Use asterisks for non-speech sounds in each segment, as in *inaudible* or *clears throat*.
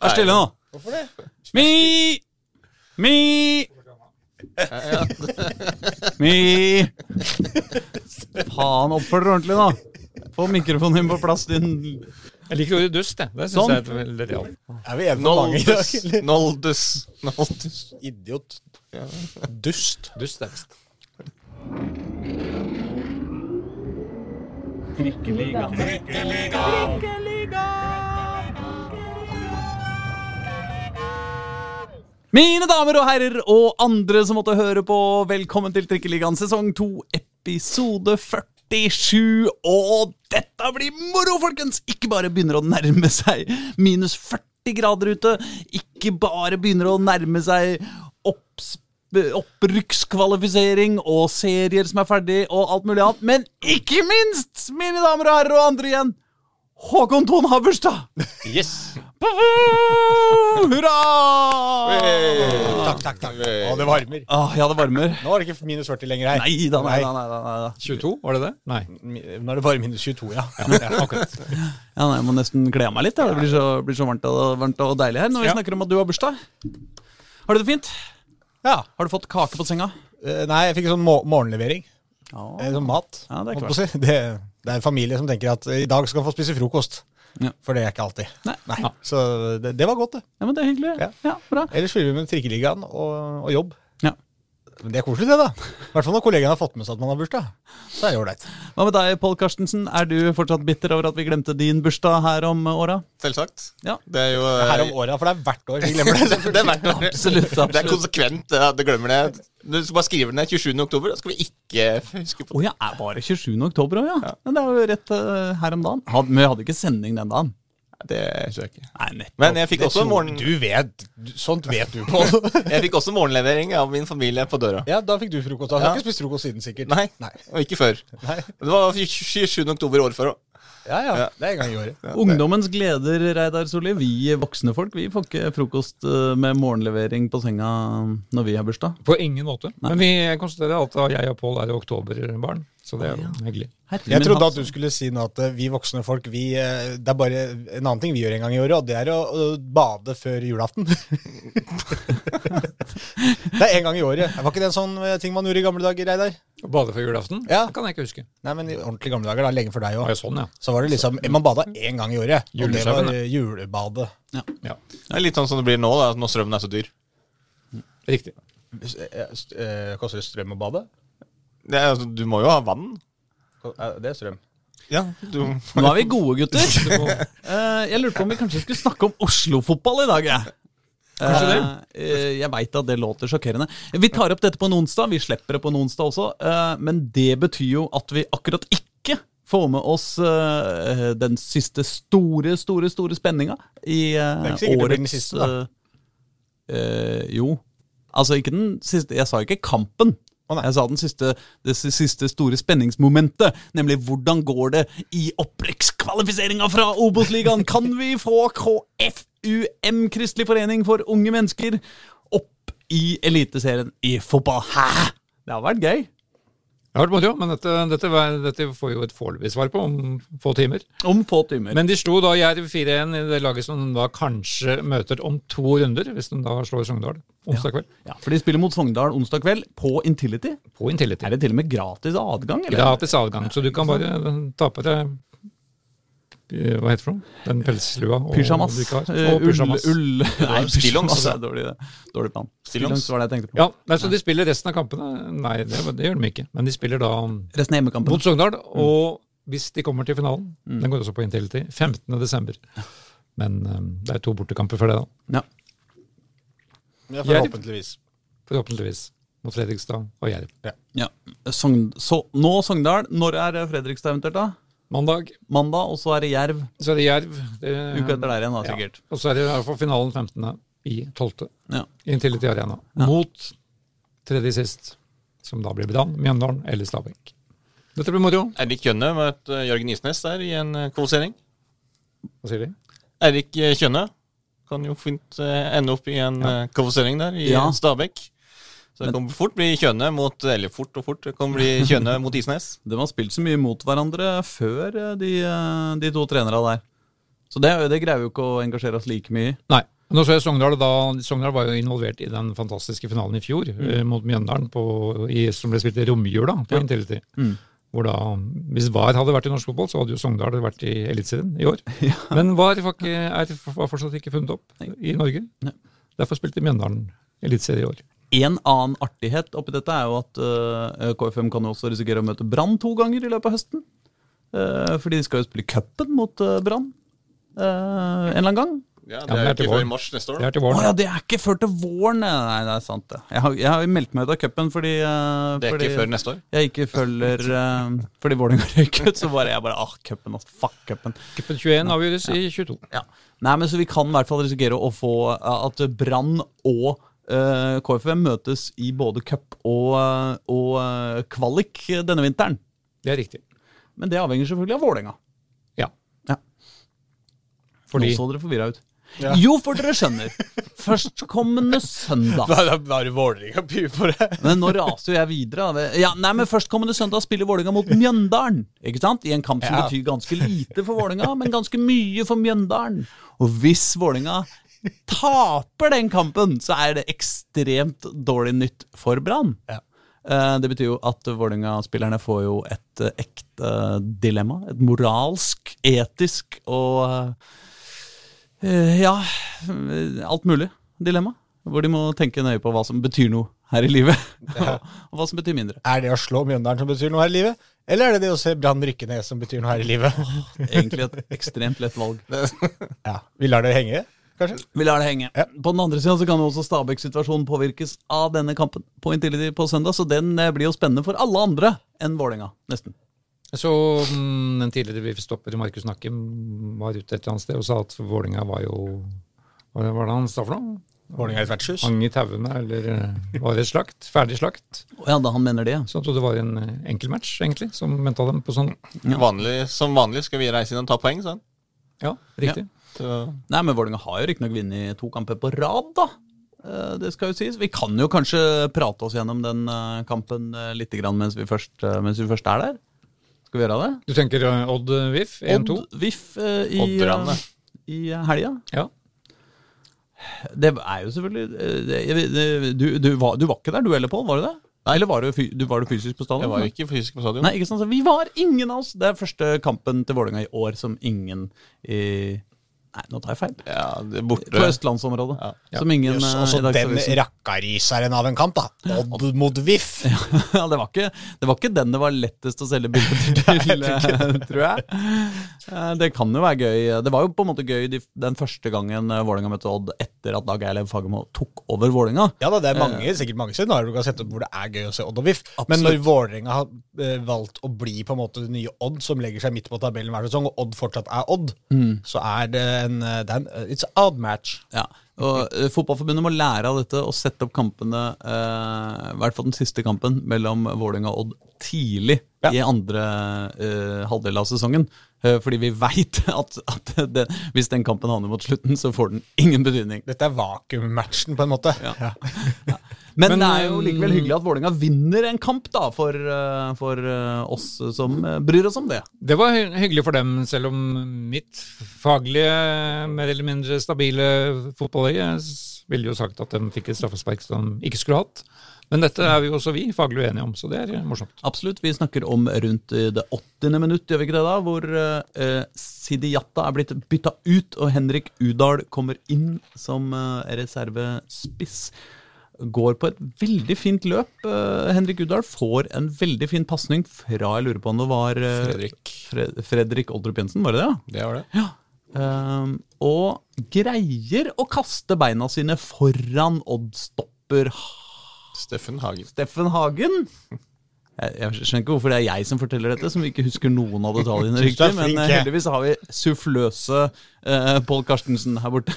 Vær stille nå. Hvorfor det? Mi! Mi! Mi! Faen, oppfør dere ordentlig, da. Få mikrofonen din på plass, din Jeg liker ordet dust, jeg. Det syns Sånn. jeg er veldig realt. Er vi enige om mange i dag? Noldus. eller? Noldus. Noldus. Idiot. Dust. Dust er best. Mine damer og herrer og andre som måtte høre på, velkommen til Trikkeligaen sesong 2, episode 47. Og dette blir moro, folkens! Ikke bare begynner å nærme seg minus 40 grader ute, ikke bare begynner å nærme seg opprykkskvalifisering og serier som er ferdig, og alt mulig annet. Men ikke minst, mine damer og herrer og andre igjen, Håkon Thon har! Yes! Hurra! Takk, takk, takk. Å, det varmer. Ah, ja, det varmer. Nå er det ikke minus 40 lenger her. Nei da, nei da. Nei, da, nei, da. 22, var det det? Nei. Nå er det bare minus 22, ja. Ja, akkurat. Ja, nei, jeg må nesten kle av meg litt. Ja. Det blir så, blir så varmt, og, varmt og deilig her når vi Ja. snakker om at du har bursdag. Har du det fint? ja. Har du fått kake på senga? Uh, Nei, jeg fikk en sånn må morgenlevering. Ja. Eh, Sånn mat. Ja, det er klart. Det, det er en familie som tenker at i dag skal vi få spise frokost. Ja. For det er ikke alltid. Nei. Ja. Så det, det var godt, det. Ja, men det er hyggelig. Ja. Ja, bra. Ellers fyller vi med Trikkeligaen og, og jobb. Ja. Men det er koselig, det, da. I hvert fall når kollegaene har fått med seg at man har bursdag. Så er det ålreit. Hva med deg, Pål Karstensen? Er du fortsatt bitter over at vi glemte din bursdag her om åra? Selvsagt. Ja. Det er jo Her om åra, for det er hvert år vi glemmer det. *laughs* Det er hvert år. Absolutt, Det er konsekvent det at du glemmer det. Du skal bare skrive den ned 27. oktober, da skal vi ikke huske på det. Å ja, er bare 27. oktober òg, ja. Men det er jo rett uh, her om dagen. Had, men vi hadde ikke sending den dagen. Det. tror jeg ikke. Nei, nettopp. Men jeg fikk også, morgen, Du vet. Sånt vet du, på. *laughs* jeg fikk også morgenlevering av min familie på døra. ja, da fikk du frokost. Du har Ja. ikke spist frokost siden, sikkert? Nei, Nei. og ikke før. Nei. Det var 27. oktober året før òg. Ja, ja. Ja. Det er en gang i året. Ungdommens gleder, Reidar Solli. Vi voksne folk vi får ikke frokost eh, med morgenlevering på senga når vi har bursdag. På ingen måte. Men vi konstaterer at jeg og Pål er oktoberbarn, så det er jo hyggelig. Herre Jeg trodde at du skulle si noe at eh, vi voksne folk, vi, eh, det er bare en annen ting vi gjør en gang i året, og det er å, å bade før julaften. *laughs* det er en gang i året. Var ikke det en sånn eh, ting man gjorde i gamle dager, Reidar? Å Bade før julaften? Ja. Det kan jeg ikke huske. Nei, men i ordentlig gamle dager, da, lenge før deg Var òg. sånn, ja. Så var det liksom Man bada én gang i året. Og det var julebadet. ja. Det er litt sånn som det blir nå, da, når strømmen er så dyr. Riktig. St- Koster det strøm å bade? Det er, altså, du må jo ha vann. Eh, Det er strøm. Ja, du *laughs* Nå er vi gode, gutter. *laughs* Eh, jeg lurte på om vi kanskje skulle snakke om Oslo-fotball i dag. Jeg. Kanskje det? Eh, jeg veit at det låter sjokkerende. Vi tar opp dette på en onsdag. Vi slipper det på en onsdag også. eh, men det betyr jo at vi akkurat ikke får med oss eh, den siste store, store store spenninga i uh, Det er ikke sikkert det blir den årets siste, da. eh, eh, Jo. Altså ikke den siste Jeg sa ikke kampen. Jeg sa den siste, det siste store spenningsmomentet, nemlig hvordan går det i opprykkskvalifiseringa fra Obos-ligaen? Kan vi få KFUM, Kristelig forening for unge mennesker, opp i Eliteserien i fotball? Hæ? Det har vært gøy. Det har vært moro, men dette, dette, dette får jo et foreløpig svar på om få timer. Om få timer. Men de slo da Jerv 4-1 i det laget som de da kanskje møter om to runder, hvis de da slår Sogndal onsdag kveld. ja, for de spiller mot Sogndal onsdag kveld på Intility. På Intility. Er det til og med gratis adgang? Eller? Gratis adgang, så du kan bare ta på deg hva heter det? Den pelslua. og Pyjamas. Eh, Og pyjamas. Ull, *laughs* ull Nei, stillongs. er dårlig, dårlig plan. Stillongs. Var det jeg tenkte på. Ja, nei, så de spiller resten av kampene. Nei, det, det gjør de ikke. Men de spiller da Resten av hjemmekampene. mot Sogndal, og hvis de kommer til finalen, den går også på Intility, 15. desember. Men eh, det er to bortekamper for det, da. Ja. Ja, forhåpentligvis. Forhåpentligvis. Mot Fredrikstad og Jerv. Ja. Sogn, så, nå Sogndal. Når er Fredrikstad eventuelt, da? Mandag Mandag, og så er det Jerv. så er det Jerv. Det, Uka etter der igjen, da, ja. sikkert. Og så er det i hvert fall finalen 15. i 12. Ja. Intility Arena. Mot tredje sist, som da blir Brann, Mjøndalen eller Stabæk. Dette blir moro. Eirik Kjønne møter Jørgen Isnes der i en eh, kvalifisering. Hva sier de? Eirik eh, Kjønne kan jo fint eh, ende opp i en ja. kvalifisering der i Ja. Stabæk. Så det kan fort bli Kjønne mot Eller fort og fort. Det kan bli *laughs* Kjønne mot Isnes. De har spilt så mye mot hverandre før, eh, de, eh, de to trenerne der. Så det, det greier vi jo ikke å engasjere oss like mye i. Nei. Nå så jeg Sogndal, da, Sogndal var jo involvert i den fantastiske finalen i fjor eh, mot Mjøndalen på, i, som ble spilt i romjula på Ja. Intility. Mm. Hvor da, Hvis VAR hadde vært i norsk fotball, så hadde jo Sogndal vært i Eliteserien i år. *laughs* Men VAR var, ikke, er, var fortsatt ikke funnet opp i Norge. Nei. Derfor spilte Mjøndalen Eliteserie i år. En annen artighet oppi dette er jo at uh, KFM kan jo også risikere å møte Brann to ganger i løpet av høsten. Uh, fordi de skal jo spille cupen mot uh, Brann eh, en eller annen gang. Ja, Ja, Det er jo ikke før i mars neste år. Det er til Å våren. ja, det er ikke før til våren! Nei, det er sant, det. Jeg har, jeg har meldt meg ut av cupen fordi, uh, Det er fordi ikke før neste år. jeg ikke følger uh, Fordi Vålerenga røyk ut, så bare jeg bare ah, cupen, ass, fuck cupen. Cupen 21 avgjøres i 22. Ja. Nei, men så vi kan i hvert fall risikere å få uh, at Brann og KFM møtes i både cup og, uh, og uh, kvalik denne vinteren. Det er riktig. Men det avhenger selvfølgelig av Vålerenga. Ja. Ja. Fordi Nå så dere forvirra ut. Ja. Jo, for dere skjønner. Førstkommende søndag. Da da er det Vålerenga by på det. Men nå raser jo jeg videre. Ja, nei, men Førstkommende søndag spiller Vålerenga mot Mjøndalen. Ikke sant? I en kamp som Ja. betyr ganske lite for Vålerenga, men ganske mye for Mjøndalen. Og hvis Vålerenga taper den kampen, så er det ekstremt dårlig nytt for Brann. Ja. Eh, Det betyr jo at Vålerenga-spillerne får jo et eh, ekte dilemma. Et moralsk, etisk og eh, ja, alt mulig dilemma. Hvor de må tenke nøye på hva som betyr noe her i livet, *laughs* og hva som betyr mindre. Er det å slå Mjøndalen som betyr noe her i livet? Eller er det det å se Brann rykke ned som betyr noe her i livet? Egentlig et ekstremt lett valg. *laughs* Ja, Vi lar det henge, kanskje? Vi lar det henge. Ja. På den andre sida kan jo også Stabæk-situasjonen påvirkes av denne kampen på Intility på søndag, så den eh, blir jo spennende for alle andre enn Vålerenga, nesten. Så mm, en tidligere VIF-stopper, Markus Nakken var ute et eller annet sted og sa at Vålinga var jo Hva var det han sa for noe? Vålinga er et vertshus. Hang i tauene, eller eh, var det slakt? Ferdig slakt? Ja, da han mener det. Så han trodde det var en eh, enkel match, egentlig, som venta dem på sånn. Vanlig, som vanlig skal vi reise inn og ta poeng, sa han. Ja, riktig. Så Nei, men Vålerenga har jo riktignok vunnet to kamper på rad, da. Eh, Det skal jo sies. Vi kan jo kanskje prate oss gjennom den eh, kampen eh, litt mens vi først, mens vi først er der. Skal vi gjøre det? Du tenker Odd VIF 1-2? Odd VIF i, i helga. Ja. Det er jo selvfølgelig det, det, du, du, var, du var ikke der, du heller, Pål? Var du det? Nei, Eller var du, du, var du fysisk på stadion? jeg var ikke fysisk på stadion. Nei, ikke sant? Så vi var ingen av oss. Det er første kampen til Vålerenga i år som ingen i Nei, nå tar jeg feil. Ja, det er borte. På østlandsområdet. Ja. Som ingen Just, eh, også i den rakkaryseren av en kamp, da. Odd mot VIF. *laughs* ja, det, var ikke, det var ikke den det var lettest å selge billetter til, *laughs* *laughs* tror jeg. Eh, Det kan jo være gøy. Det var jo på en måte gøy den første gangen eh, Vålerenga møtte Odd etter at Dag Eilev Fagermo tok over Vålerenga. Ja da, det er mange, sikkert mange scenarioer du kan sette opp hvor det er gøy å se Odd og VIF. Men når Vålerenga har valgt å bli på en måte det nye Odd, som legger seg midt på tabellen hver sesong, og Odd fortsatt er Odd, så er det en, eh, det er en eh, It's an odd match. Ja, og eh, Fotballforbundet må lære av dette og sette opp kampene, eh, i hvert fall den siste kampen, mellom Vålerenga og Odd tidlig Ja. i andre eh, halvdel av sesongen. Eh, fordi vi veit *laughs* at, at det, hvis den kampen havner mot slutten, så får den ingen betydning. Dette er vakuummatchen, på en måte. Ja. Ja. *laughs* Men, Men, det er jo eh, likevel hyggelig at Vålerenga vinner en kamp, da, for, eh, for eh, oss som bryr oss om det. Det var hyggelig for dem, selv om mitt faglige, mer eller mindre stabile fotballøye ville jo sagt at de fikk et straffespark som de ikke skulle hatt. Men dette er vi jo også vi faglig uenige om, så det er morsomt. Absolutt. Vi snakker om rundt det åttiende minutt, gjør vi ikke det da? Hvor Sidi Jatta er blitt bytta ut, og Henrik Udal kommer inn som eh, reservespiss. Går på et veldig fint løp. Eh, Henrik Udal får en veldig fin pasning fra jeg lurer på om det var eh, Fredrik. Fred Fredrik Oldrup Jensen, var det det? Det var det. Um, og greier å kaste beina sine foran Odd-stopper Steffen Hagen. Steffen Hagen. Jeg, jeg skjønner ikke hvorfor det er jeg som forteller dette, som ikke husker noen av detaljene riktig. Men eh, heldigvis har vi suffløse uh, Pål Karstensen her borte.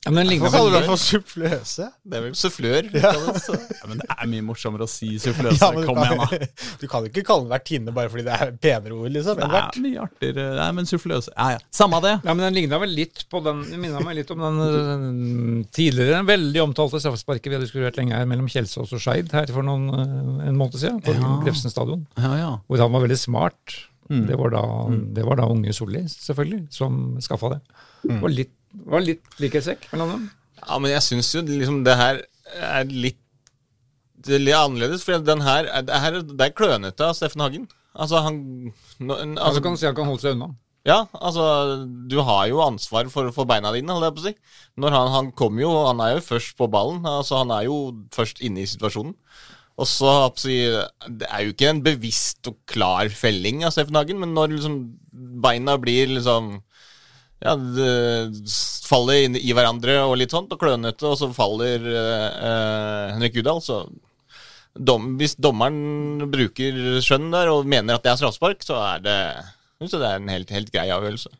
Ja, men Hva kaller du det for suffløse? Det er vel sufflør. Ja. ja, men det er mye morsommere å si suffløse. Ja, Kom kan- igjen, da. *laughs* Du kan ikke kalle den vertinne bare fordi det er penere ord, liksom. Det er mye artigere. Nei, men suffløse Ja, ja. Samme det. Ja, men Den ligna vel litt på den minnet meg litt om den den tidligere veldig omtalte straffesparket vi hadde diskutert lenge her mellom Kjelsås og Skeid her for noen, øh, en måned siden, på Ja. Grefsen stadion. Ja, ja. Hvor han var veldig smart Det, var da, det var da unge Solli, selvfølgelig, som skaffa det. Det var litt, var litt likhetstrekk mellom dem. Ja, men jeg syns jo liksom det her er litt, det litt annerledes. For den her, er- det, her det er klønete av Steffen Hagen. Altså, han no, Altså altså, kan du si han kan holde seg unna. Ja, altså Du har jo ansvar for, for beina dine, holdt jeg på å si. Når han, han kommer jo Han er jo først på ballen. Altså Han er jo først inne i situasjonen. Og så å si, Det er jo ikke en bevisst og klar felling av Steffen Hagen, men når liksom beina blir liksom ja, faller inn i hverandre og litt sånt, og klønete, og så faller eh, eh, Henrik Udal, så dom, Hvis dommeren bruker skjønn der og mener at det er straffespark, så er det, så det er en helt, helt grei avgjørelse.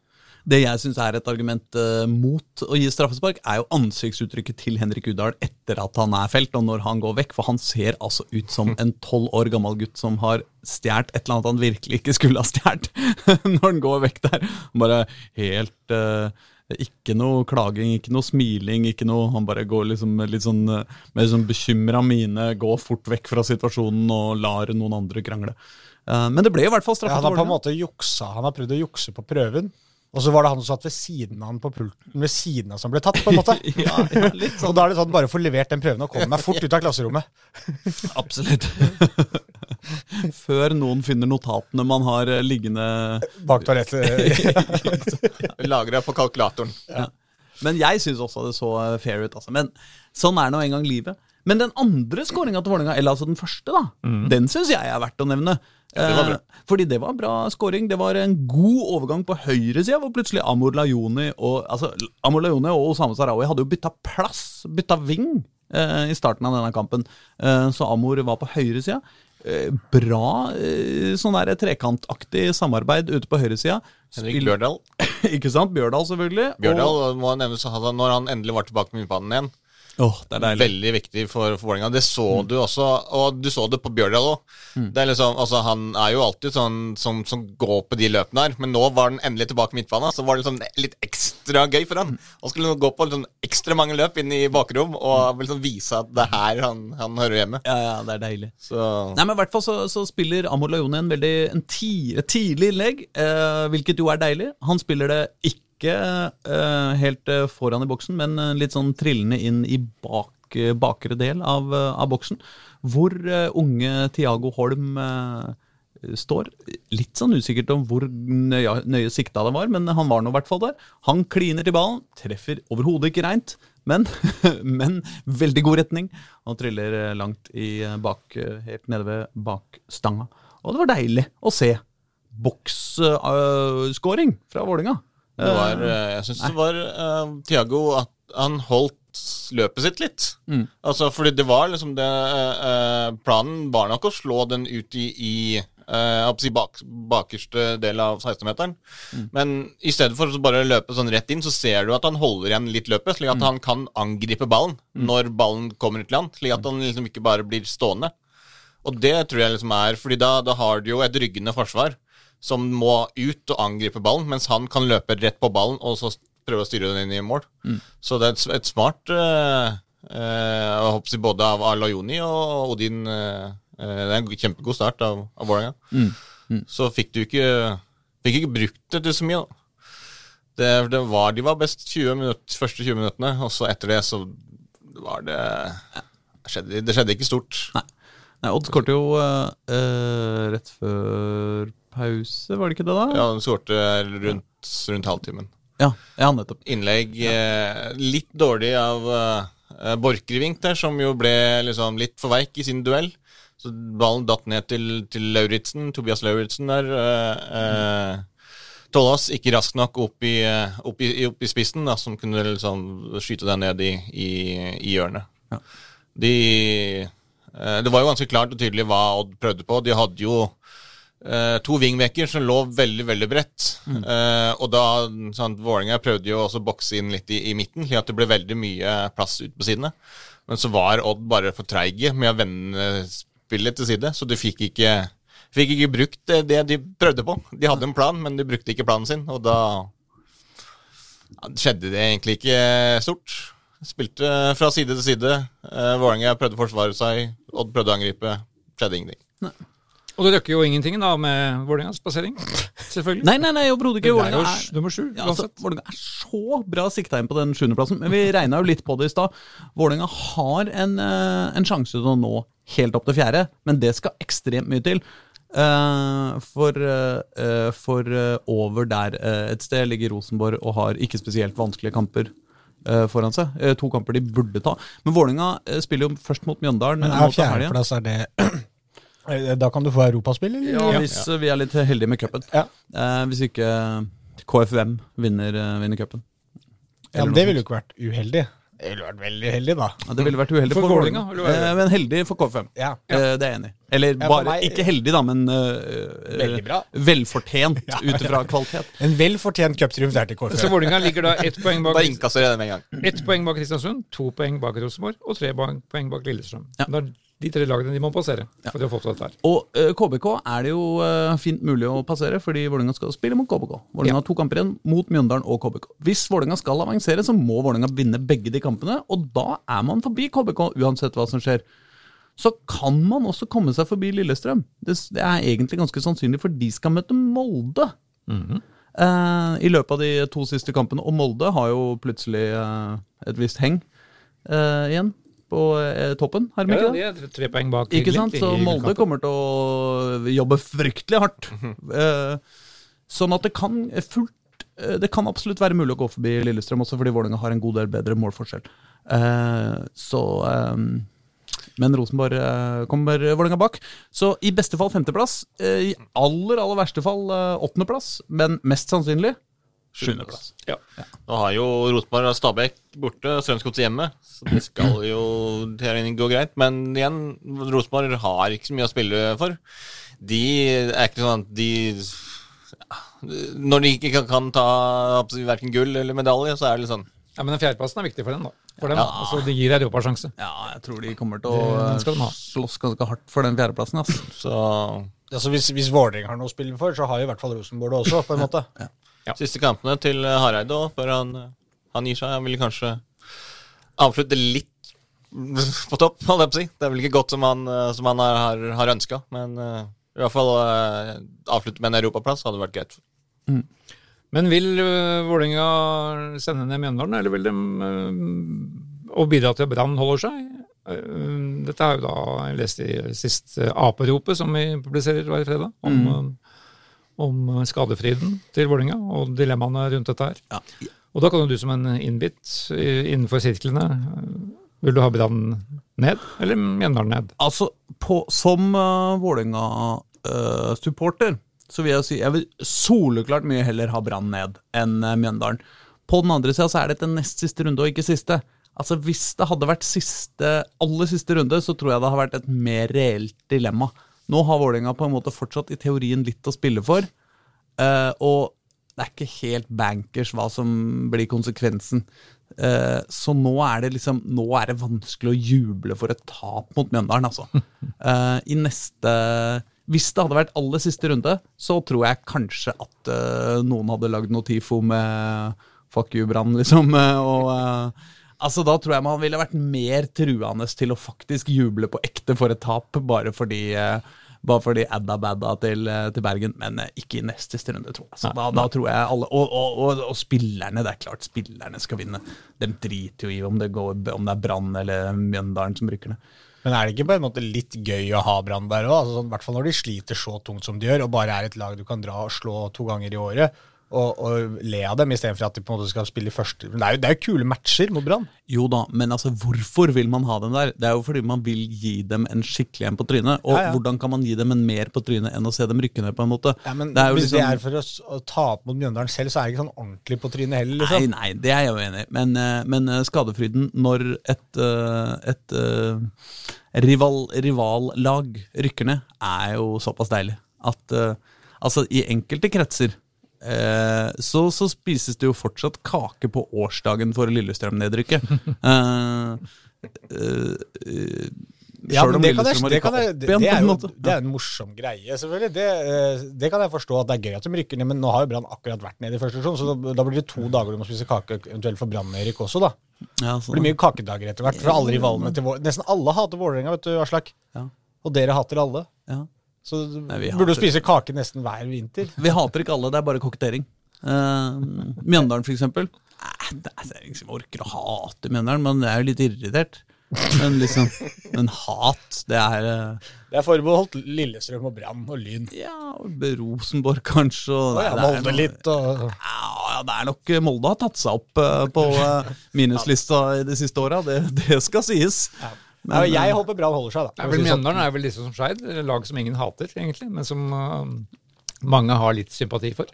Det jeg syns er et argument uh, mot å gi straffespark, er jo ansiktsuttrykket til Henrik Udahl etter at han er felt, og når han går vekk. For han ser altså ut som *laughs* en tolv år gammel gutt som har stjålet et eller annet han virkelig ikke skulle ha stjålet, *laughs* når han går vekk der. Bare helt uh, Ikke noe klaging, ikke noe smiling, ikke noe Han bare går liksom litt sånn, eh, med sånn bekymra mine, går fort vekk fra situasjonen og lar noen andre krangle. Men det ble i hvert fall Ja, han har på en måte juksa, han har prøvd å jukse på prøven. Og så var det han som satt ved siden av han på pulten ved siden av som ble tatt, på en måte. *laughs* Ja, ja, sånn. Og da er det sånn, bare få levert den prøven og komme meg fort ut av klasserommet. *laughs* Absolutt. *laughs* Før noen finner notatene man har eh, liggende Bak toalettet. Lagra på kalkulatoren. Men jeg syns også det så eh, fair ut. Altså. Men sånn er nå engang livet. Men den andre skåringa til Vålerenga, eller altså den første, da, den syns jeg er verdt å nevne. Det var bra. Eh, fordi det var bra scoring. Det var en god overgang på høyresida, hvor plutselig Amor Lajoni og altså, Amor Lajoni og Osama Sarawi hadde jo bytta plass, bytta ving, eh, i starten av denne kampen. Eh, så Amor var på høyresida. Eh, bra eh, sånn der trekantaktig samarbeid ute på høyresida. Henrik Bjørdal. *laughs* Ikke sant? Bjørdal, selvfølgelig. Og- Bjørdal må nevnes altså, når han endelig var tilbake med midtbanen igjen. Åh, det er deilig. Veldig viktig for, for Vålerenga. Det så du også, og du så det på Bjørdal òg. Det er liksom, altså, han er jo alltid sånn som, som går på de løpene her, men nå var han endelig tilbake i midtbanen, så var det liksom litt ekstra gøy for han. Han skulle gå på liksom ekstra mange løp inn i bakrom og liksom vise at det er her han, han hører hjemme. Ja, ja, det er deilig. Så Nei, men i hvert fall så, så spiller Amor Lajoni en veldig en ti, tidlig innlegg, eh, hvilket jo er deilig. Han spiller det ikke eh, helt eh, foran i boksen, men eh, litt sånn trillende inn i bak, bakre del av, av boksen, hvor unge Tiago Holm står. Litt sånn usikkert om hvor nøye, nøye sikta det var, men han var nå i hvert fall der. Han kliner til ballen, treffer overhodet ikke reint, men, *laughs* men veldig god retning. Han triller langt i bak, helt nede ved bakstanga. Og det var deilig å se boksskåring fra Vålinga. Det var eh, Jeg syns det var uh, Thiago at han holdt løpet sitt litt. Altså, fordi det var liksom det eh, eh, Planen var nok å slå den ut i, i uh, si bak, bakerste del av 16-meteren. Men i stedet for å bare løpe sånn rett inn, så ser du at han holder igjen litt løpet, slik at han kan angripe ballen når ballen kommer til han. Slik at han liksom ikke bare blir stående. Og det tror jeg liksom er Fordi da, da har du jo et ryggende forsvar som må ut og angripe ballen, mens han kan løpe rett på ballen og så prøve å styre den inn i mål. Så det er et, et smart uh, håper både av Alayoni og Odin uh, Det er en kjempegod start av, av Vålerenga. Så fikk du ikke Fikk ikke brukt det til så mye, da. Det, det var, de var best 20 minutter, første 20 minuttene, og så etter det så var det Det skjedde, det skjedde ikke stort. Nei. Nei, Odd skåret jo eh, rett før pause, var det ikke det da? Ja, han skårte rundt, rundt halvtimen. ja, ja nettopp. Innlegg eh, litt dårlig av eh, Borchgrevink der, som jo ble liksom litt for veik i sin duell. Så ballen datt ned til, til Lauritzen, Tobias Lauritzen der. Eh, eh, Tollas ikke raskt nok opp i, eh, opp i, opp i spissen, da, som kunne liksom skyte den ned i, i, i hjørnet. Ja. De eh, Det var jo ganske klart og tydelig hva Odd prøvde på. De hadde jo eh, to wingbacker som lå veldig veldig bredt. Eh, og da sånn, Vålerenga prøvde jo også å bokse inn litt i, i midten, slik at det ble veldig mye plass ut på sidene. Men så var Odd bare for treige med å vende spillet til side, så de fikk ikke, fikk ikke brukt det, de prøvde på. De hadde en plan, men de brukte ikke planen sin, og da ja, skjedde det egentlig ikke stort. Spilte fra side til side. Uh, Vålerenga prøvde å forsvare seg, Odd prøvde å angripe. Skjedde ingenting. Og det røkker jo ingenting da med Vålerengas plassering, selvfølgelig. Nei, nei, nei, overhodet ikke. Vålerenga er jo nummer sju, Ja, altså. Vålerenga er så bra sikta inn på den sjuendeplassen. Men vi regna jo litt på det i stad. Vålerenga har en, eh, en sjanse til å nå helt opp til fjerde, men det skal ekstremt mye til. Uh, for uh, eh, for uh, over der et sted ligger Rosenborg og har ikke spesielt vanskelige kamper eh, foran seg. To kamper de burde ta. Men Vålerenga spiller jo først mot Mjøndalen. Men er fjerdeplass er det Da kan du få europaspill, eller? Ja, hvis ja. vi er litt heldige med cupen. Ja. Eh, hvis ikke KFUM vinner, eh, vinner cupen. Ja, det ville jo ikke vært uheldig. Det ville vært veldig uheldig, da. Ja, det ville vært uheldig For for, Vålerenga, er? Eh, men heldig for KFUM. Ja. Eh, det er jeg enig i. Eller bare meg- ikke heldig, da, men uh, Veldig bra. velfortjent *laughs* ut ifra kvalitet. En velfortjent cuptriumf der til Så KFUM. Vålerenga ligger da ett poeng bak Bare det med en gang. Ett poeng bak Kristiansund, to poeng bak Rosenborg og tre poeng bak Lillestrøm. Ja. De tre lagene de må passere for å få til dette her. Og uh, KBK er det jo uh, fint mulig å passere, fordi Vålerenga skal spille mot KBK. Vålerenga har to kamper igjen mot Mjøndalen og KBK. Hvis Vålerenga skal avansere, så må Vålerenga vinne begge de kampene, og da er man forbi KBK uansett hva som skjer. Så kan man også komme seg forbi Lillestrøm. Det, det er egentlig ganske sannsynlig, for de skal møte Molde. eh, I løpet av de to siste kampene. Og Molde har jo plutselig eh, et visst heng eh, igjen på eh, toppen. Har de Ja, ikke de er tre poeng bak. Ikke sant? Så Molde kommer til å jobbe fryktelig hardt. Eh, sånn at det kan fullt eh, Det kan absolutt være mulig å gå forbi Lillestrøm også, fordi Vålerenga har en god del bedre målforskjell. Eh, så Men Rosenborg kommer Vålerenga bak. Så i beste fall femteplass. I aller, aller verste fall åttendeplass. Men mest sannsynlig sjuendeplass. Ja. Nå har jo Rosenborg og Stabæk borte, Strømsgodset hjemme, så det skal jo gå greit. Men igjen, Rosenborg har ikke så mye å spille for. De er ikke sånn at de Når de ikke kan, kan ta verken gull eller medalje, så er det litt sånn ja, Men den fjerdeplassen er viktig for dem, da. For dem, Ja. altså, Det gir europasjanse. Ja, jeg tror de kommer til å slåss ganske hardt for den fjerdeplassen. Altså. Så Altså, hvis, hvis Vålerenga har noe å spille for, så har jo i hvert fall Rosenborg det også, på en måte. Siste kampene til Hareide òg, før han, han gir seg. Han vil kanskje avslutte litt *laughs* på topp, holdt jeg på å si. Det er vel ikke godt som han, eh, som han har, har, ønska, men uh, i hvert fall uh, avslutte med en europaplass hadde vært greit. Men vil uh, Vålerenga sende ned Mjøndalen, eller vil de uh, bidra til at Brann holder seg? Uh, dette er jo da jeg leste i sist uh, Aperopet, som vi publiserer hver fredag, om, uh, om uh, skadefriden til Vålerenga og dilemmaene rundt dette her. Ja. Og da kan jo du som en innbitt uh, innenfor sirklene uh, Vil du ha Brann ned, eller Mjøndalen ned? Altså, på, som uh, Vålerenga-supporter så vil jeg si jeg vil soleklart mye heller ha Brann ned enn uh, Mjøndalen. På den andre sida så er dette nest siste runde, og ikke siste. Altså Hvis det hadde vært siste, aller siste runde, så tror jeg det hadde vært et mer reelt dilemma. Nå har Vålerenga på en måte fortsatt i teorien litt å spille for, eh, og det er ikke helt bankers hva som blir konsekvensen. Eh, så nå er det liksom Nå er det vanskelig å juble for et tap mot Mjøndalen, altså. *laughs* Eh, I neste Hvis det hadde vært aller siste runde, så tror jeg kanskje at noen hadde lagd noe TIFO med fuck you, Brann, liksom. *laughs* og Altså, Da tror jeg man ville vært mer truende til å faktisk juble på ekte for et tap, bare fordi eh, bare fordi adda badda til, eh, til Bergen, men eh, ikke i neste runde, tror jeg. Så da, da tror jeg alle og, og, og, og spillerne, det er klart spillerne skal vinne. De driter jo i om det, går, om det er Brann eller Mjøndalen som rykker ned. Men er det ikke på en måte litt gøy å ha Brann der òg? Altså, sånn, I hvert fall når de sliter så tungt som de gjør, og bare er et lag du kan dra og slå to ganger i året. Og, og le av dem istedenfor at de på en måte skal spille i første Men det er jo, det er jo kule matcher mot Brann. Jo da, men altså, hvorfor vil man ha dem der? Det er jo fordi man vil gi dem en skikkelig en på trynet. Og Ja, ja. hvordan kan man gi dem en mer på trynet enn å se dem rykke ned, på en måte? Ja, men det Hvis liksom, det er for å, ta opp mot Mjøndalen selv, så er det ikke sånn ordentlig på trynet heller. Nei, liksom. nei, det er jeg jo enig i. Men, eh, men eh, skadefryden når et, et, et eh, rival, rivallag rykker ned, er jo såpass deilig at eh, Altså, i enkelte kretser eh, så, så spises det jo fortsatt kake på årsdagen for Lillestrøm-nedrykket. *laughs* Eh, eh, Ja, men det, kan jeg, det, jeg, det, er jo, det er en morsom greie, selvfølgelig. Det, eh, det kan jeg forstå at det er gøy at de rykker ned, men nå har jo Brann akkurat vært nede i første divisjon, så da, da blir det to dager du må spise kake, eventuelt for Brann-Erik også, da. Ja, Det blir mye kakedager etter hvert, fra alle rivalene til Vår... Nesten alle hater Vålerenga, vet du, Aslak. Ja. Og dere hater alle. Ja. Så du Nei, burde jo spise kake nesten hver vinter. *laughs* Vi hater ikke alle, det er bare kokettering. Uh, Mjøndalen, for eksempel. Nei, Det er, ingen som orker å hate Mjøndalen, men det er jo litt irritert. Men liksom Men hat, det er eh, Det er forbeholdt Lillestrøm og Brann og Lyn. Ja, Rosenborg kanskje. Og Å ja, det Molde noe- litt og Ja, ja, det er nok Molde har tatt seg opp uh, på *laughs* uh, minuslista i de siste åra, det, det skal sies. ja, Men, ja, Jeg håper Brann holder seg, da. Jeg er vel Mjøndalen er vel liksom som Skeid, lag som ingen hater, egentlig, men som uh, mange har litt sympati for.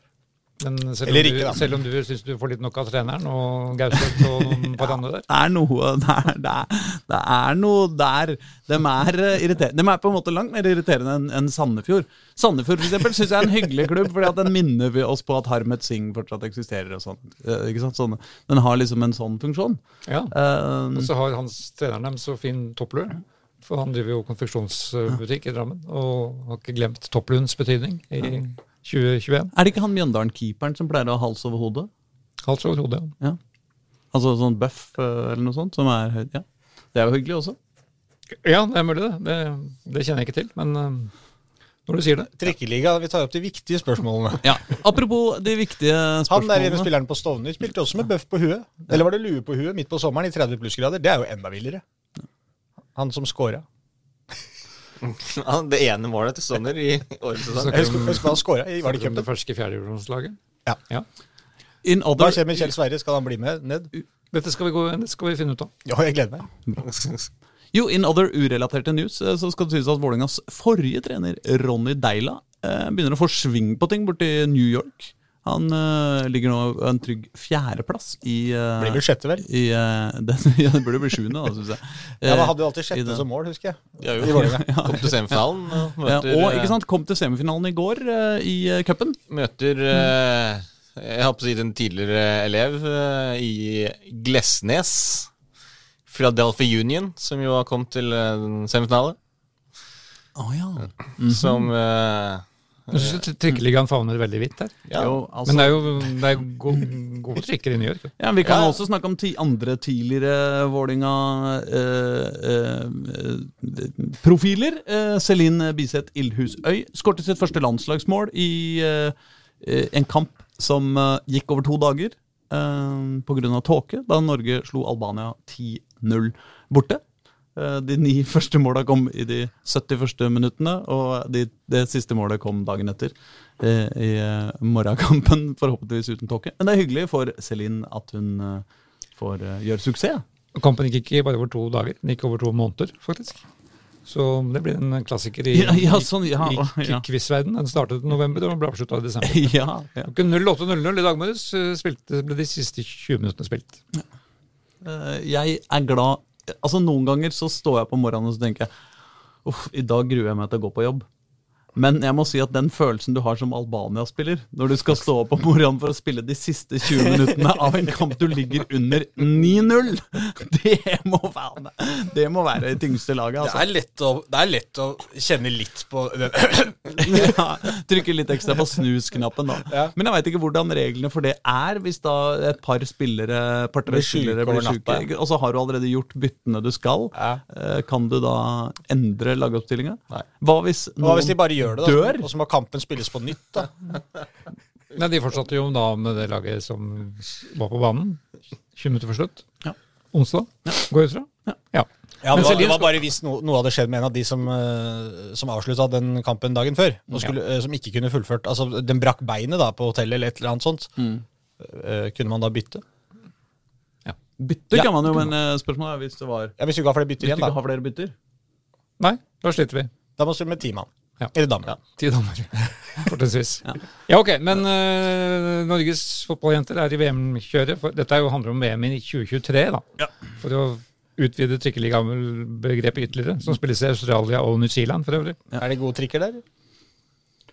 Men selv, Eller om ikke, du, selv om du syns du får litt nok av treneren og Gauseth og noen *laughs* par andre der. Det er noe det er, det, er, det er noe der De er eh. De er på en måte langt mer irriterende enn en Sandefjord. Sandefjord for synes jeg er en hyggelig klubb, fordi at den minner vi oss på at Harmet Singh fortsatt eksisterer. og sånn. Eh, sant? Sånn, den har liksom en sånn funksjon. Ja. um, Og så har hans treneren dem så fin topplue. For han driver jo konfeksjonsbutikk i Drammen, og har ikke glemt topplunds betydning i 2021. er det ikke han Mjøndalen-keeperen som pleier å ha hals over hodet? Hals over hodet. ja. Altså sånn buff eh, eller noe sånt? som er høyt, ja. Det er jo hyggelig også. Ja, det er mulig, det. Det, det kjenner jeg ikke til, men uh, når du sier det Trikkeliga, vi tar opp de viktige spørsmålene. Ja. Apropos de viktige spørsmålene. Han der ene spilleren på Stovner spilte også med bøff på huet. Eller var det lue på huet midt på sommeren i 30 plussgrader? Det er jo enda villere. Han som scora. *laughs* Ja, det ene målet til Stovner i årets sesong. Jeg husker, husker hva han skåra i- Var det det cupen? fjerdedivisjonslaget. Ja. ja. Hva skjer med Kjell Sverre? Skal han bli med ned? Dette skal vi, gå, skal vi finne ut av. Ja, jeg gleder meg. jo, in other urelaterte news eh, så skal det sies at Vålerengas forrige trener, Ronny Deila, eh, begynner å få sving på ting borti New York. Han uh, ligger nå på en trygg fjerdeplass i uh, Blir vel sjette, vel? i, uh, *laughs* den, ja, det burde bli sjuende, da, syns jeg. Ja, Man hadde jo alltid sjette som mål, husker jeg. Ja, har I jo *laughs* kom kommet til semifinalen *laughs* ja, møter, og ikke sant, kom til semifinalen i går i uh, cupen. møter eh, Jeg har på å si den tidligere elev i Glesnes. Philadelphia Union, som jo har kommet til en semifinale. Å ja. Som eh, Jeg syns trikkeligaen favner veldig vidt her. ja, Jo, altså, Men det er jo det er gode, gode trikker i New York. Ja, Vi kan Ja. også snakke om ti andre tidligere Vålinga-profiler. Eh, Celine Biseth Ildhusøy skåret sitt første landslagsmål i eh, eh, en kamp som eh, gikk over to dager eh, pga. tåke, da Norge slo Albania 10-0 borte. Eh, De ni *laughs* første måla kom i de 70 første minuttene, og de, det siste målet kom dagen etter. eh, I eh, morgenkampen, *laughs* forhåpentligvis uten tåke. Men det er hyggelig for Celine at hun får gjøre suksess. Kampen gikk ikke bare over to dager, den gikk over to måneder, faktisk. Så det blir en klassiker i, *laughs* Ja, ja, sånn, ja, ja. quizverden. Den startet i november og ble avslutta i desember. ja, ja. Klokken 08.00 i dag morges eh, ble de siste 20 minuttene spilt. Jeg er glad Altså Noen ganger så står jeg på morgenen og så tenker jeg Uff, i dag gruer jeg meg til å gå på jobb. Men jeg må si at den følelsen du har som Albania-spiller, når du skal stå opp om morgenen for å spille de siste 20 minuttene av en kamp du ligger under 9-0, det må være det må være det tyngste laget. Det Altså. er lett å, det er lett å kjenne litt på. *clears throat* Ja, trykke litt ekstra på snus-knappen, da. Ja. Men jeg veit ikke hvordan reglene for det er, hvis da et par spillere par Blir syke blir syke. Og så har du allerede gjort byttene du skal. Ja. Eh, Kan du da endre lagoppstillinga? Hva hvis noen Hva hvis de bare gjør det, da? dør? Og så må kampen spilles på nytt, da? *laughs* Men De fortsatte jo da med det laget som var på banen 20 minutter før slutt. Ja. Onsdag, går jeg ut fra. Ja. Ja, Men det, var, det var bare hvis noe, noe hadde skjedd med en av de som, uh, som avslutta den kampen dagen før, og skulle, uh, som ikke kunne fullført Altså, den brakk beinet da på hotellet eller et eller annet sånt. Mm. Uh, kunne man da bytte? Bytte Ja. kan man jo, men spørsmålet er hvis det var Ja, Hvis du ikke har flere bytter Hvis du igjen, ikke da. har flere bytter. Nei, da sliter vi. Da må vi spille med ti mann. Ja. Eller damer. Ti damer, *laughs* fortrinnsvis. Ja. Ja. ok, men uh, Norges fotballjenter er i VM-kjøret. for Dette er jo, handler om VM i 2023, da. Ja. For å utvide trikkeligabegrepet ytterligere, som spilles i Australia og New Zealand for øvrig. Ja. Er det gode trikker der?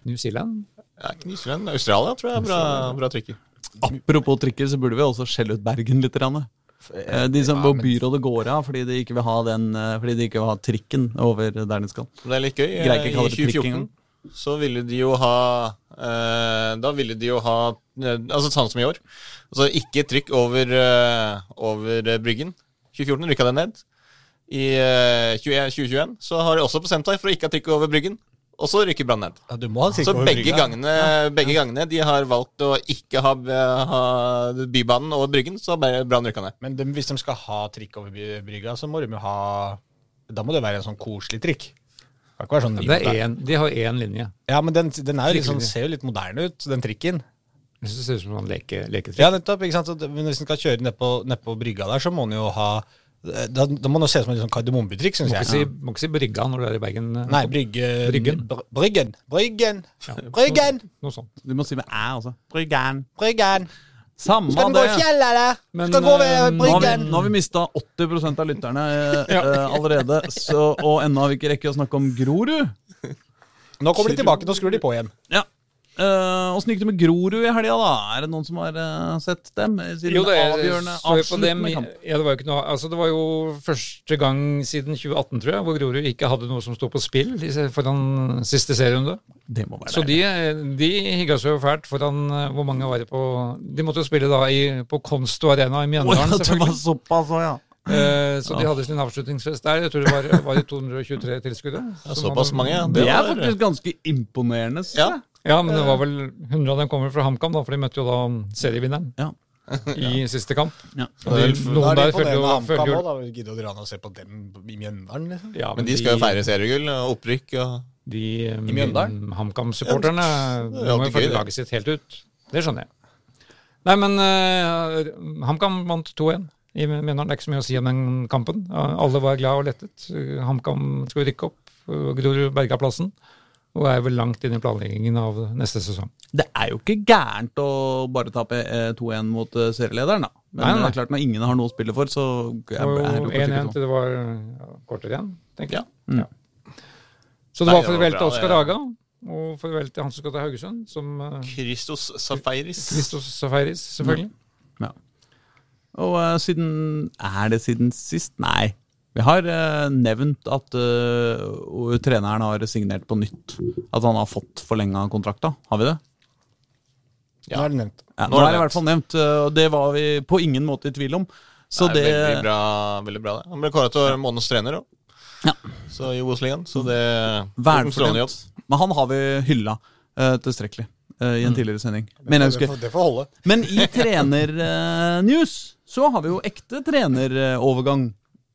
New Zealand? ja, ikke New Zealand, Australia tror jeg er bra, bra trikker. Apropos trikker, så burde vi også skjelle ut Bergen litt. Grann. Eh, De som Ja, byrådet går av fordi de ikke vil ha den eh, Fordi de ikke vil ha trikken over der de skal. Det er litt gøy. Eh, I 2014 så ville de jo ha eh, Da ville de jo ha eh, Altså sånn som i år. Altså ikke trykk over, eh, over Bryggen. 2014 rykka det ned. I eh, 20, 2021 så har de også bestemt seg for å ikke ha trykk over Bryggen. Og så rykker Brann ned. Ja, du må ha Så over begge gangene, begge gangene de har valgt å ikke ha, ha Bybanen og Bryggen, så har Brann rykka ned. Men de, hvis de skal ha trikk over brygga, så må de jo ha Da må det være en sånn koselig trikk. Det kan sånn Det er en, de har én linje. Ja, men den, den er sånn, ser jo litt moderne ut, den trikken. Det ser ut som en leke, leketrikk. Ja, nettopp. ikke sant? Så men hvis den skal kjøre ned på, ned på brygga der, så må den jo ha Da, da må den se ut som en sånn kardemommebutikk, syns Må ikke, si, må ikke si brygga når du er i Bergen. eh, Nei, brygge, Bryggen. Br- Bryggen. Bryggen. Bryggen. Noe sånt. Du må si med æ, altså. Bryggen. Bryggen. Samme Skal den det. gå i fjellet, eller? Men, Skal den gå ved bryggen. Nå har vi, vi mista 80 av lytterne *laughs* ja. uh, allerede, så, og ennå har vi ikke rekket å snakke om Grorud. Nå kommer de tilbake, nå skrur de på igjen. Ja. Uh, Åssen gikk det med Grorud i helga, da? Er det noen som har uh, sett dem? Siden Jo, det avgjørende, så dem, kamp. ja, det var jo ikke noe Altså, det var jo første gang siden 2018, tror jeg, hvor Grorud ikke hadde noe som sto på spill foran siste serierunde. Det må være Så de, de higga seg jo fælt foran eh, Hvor mange var det på De måtte jo spille da i, på Konsto Arena i Mjøndalen. Oh, ja, det var såpass òg, ja. Uh, så de hadde sin avslutningsfest der. Jeg tror det var, var det 223 tilskuere. Ja, såpass mange, ja. Det er faktisk ganske imponerende. Ja. Ja, men det var vel 100 av dem kommer fra HamKam, da, for de møtte jo da serievinneren Ja. i siste kamp. Ja. Og de, Da noen er de der følger jo, følger. Gidder å dra ned og se på dem i Mjøndalen, liksom. ja, Men de skal jo feire seriegull og opprykk og De eh, Mjøndalen? HamKam-supporterne ja, må jo følge laget sitt helt ut. Det skjønner jeg. Nei, men uh, HamKam vant 2-1 i Mjøndalen. Det er ikke så mye å si om den kampen. Alle var glad og lettet. Eh, HamKam skulle rykke opp. Grorud berga plassen. Og er vel langt inn i planleggingen av neste sesong. Det er jo ikke gærent å bare tape eh, 2-1 mot eh, serielederen, da. Men Nei, nei. det er klart når ingen har noe å spille for, så er, er det jo jo 1-1 sånn. til det var kortere igjen, tenker jeg. Mm. Ja. Så det Nei, var farvel til Oskar Aga, Haga, og farvel til han som skal til Haugesund, som uh, Christos Safaris. Christos Safaris, selvfølgelig. Og uh, siden Er det siden sist? Nei. Vi har eh, nevnt at uh, treneren har signert på nytt. At han har fått forlenga kontrakta. Har vi det? Nå er det nevnt. Ja, Nå nå er det det i hvert fall nevnt, eh, og det var vi på ingen måte i tvil om. Så det det er veldig bra, veldig bra det. Han ble kåra til månedens trener òg. Ja. Så i Obos-ligaen. Så det Vern en strålende jobb. Men han har vi hylla uh, tilstrekkelig uh, i en tidligere sending. Men, Det får, det får holde. Men i trenernews så har vi jo ekte trenerovergang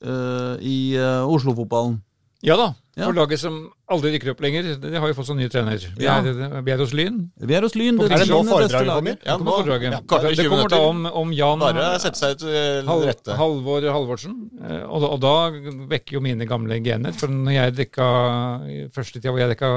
i uh, Oslo-fotballen. Ja da, Ja. for laget som aldri rykker opp lenger, de har jo fått sånn ny trener. Vi, Ja. er, vi er hos Lyn. Vi er hos Lyn. Er Er det nå foredraget kommer? Ja, Det kommer nå, foredraget. ja, det kommer da om, om Jan Bare sette seg til rette. Halvor Halvorsen. eh, Og, og da vekker jo mine gamle gener. For når jeg dekka første tida hvor jeg dekka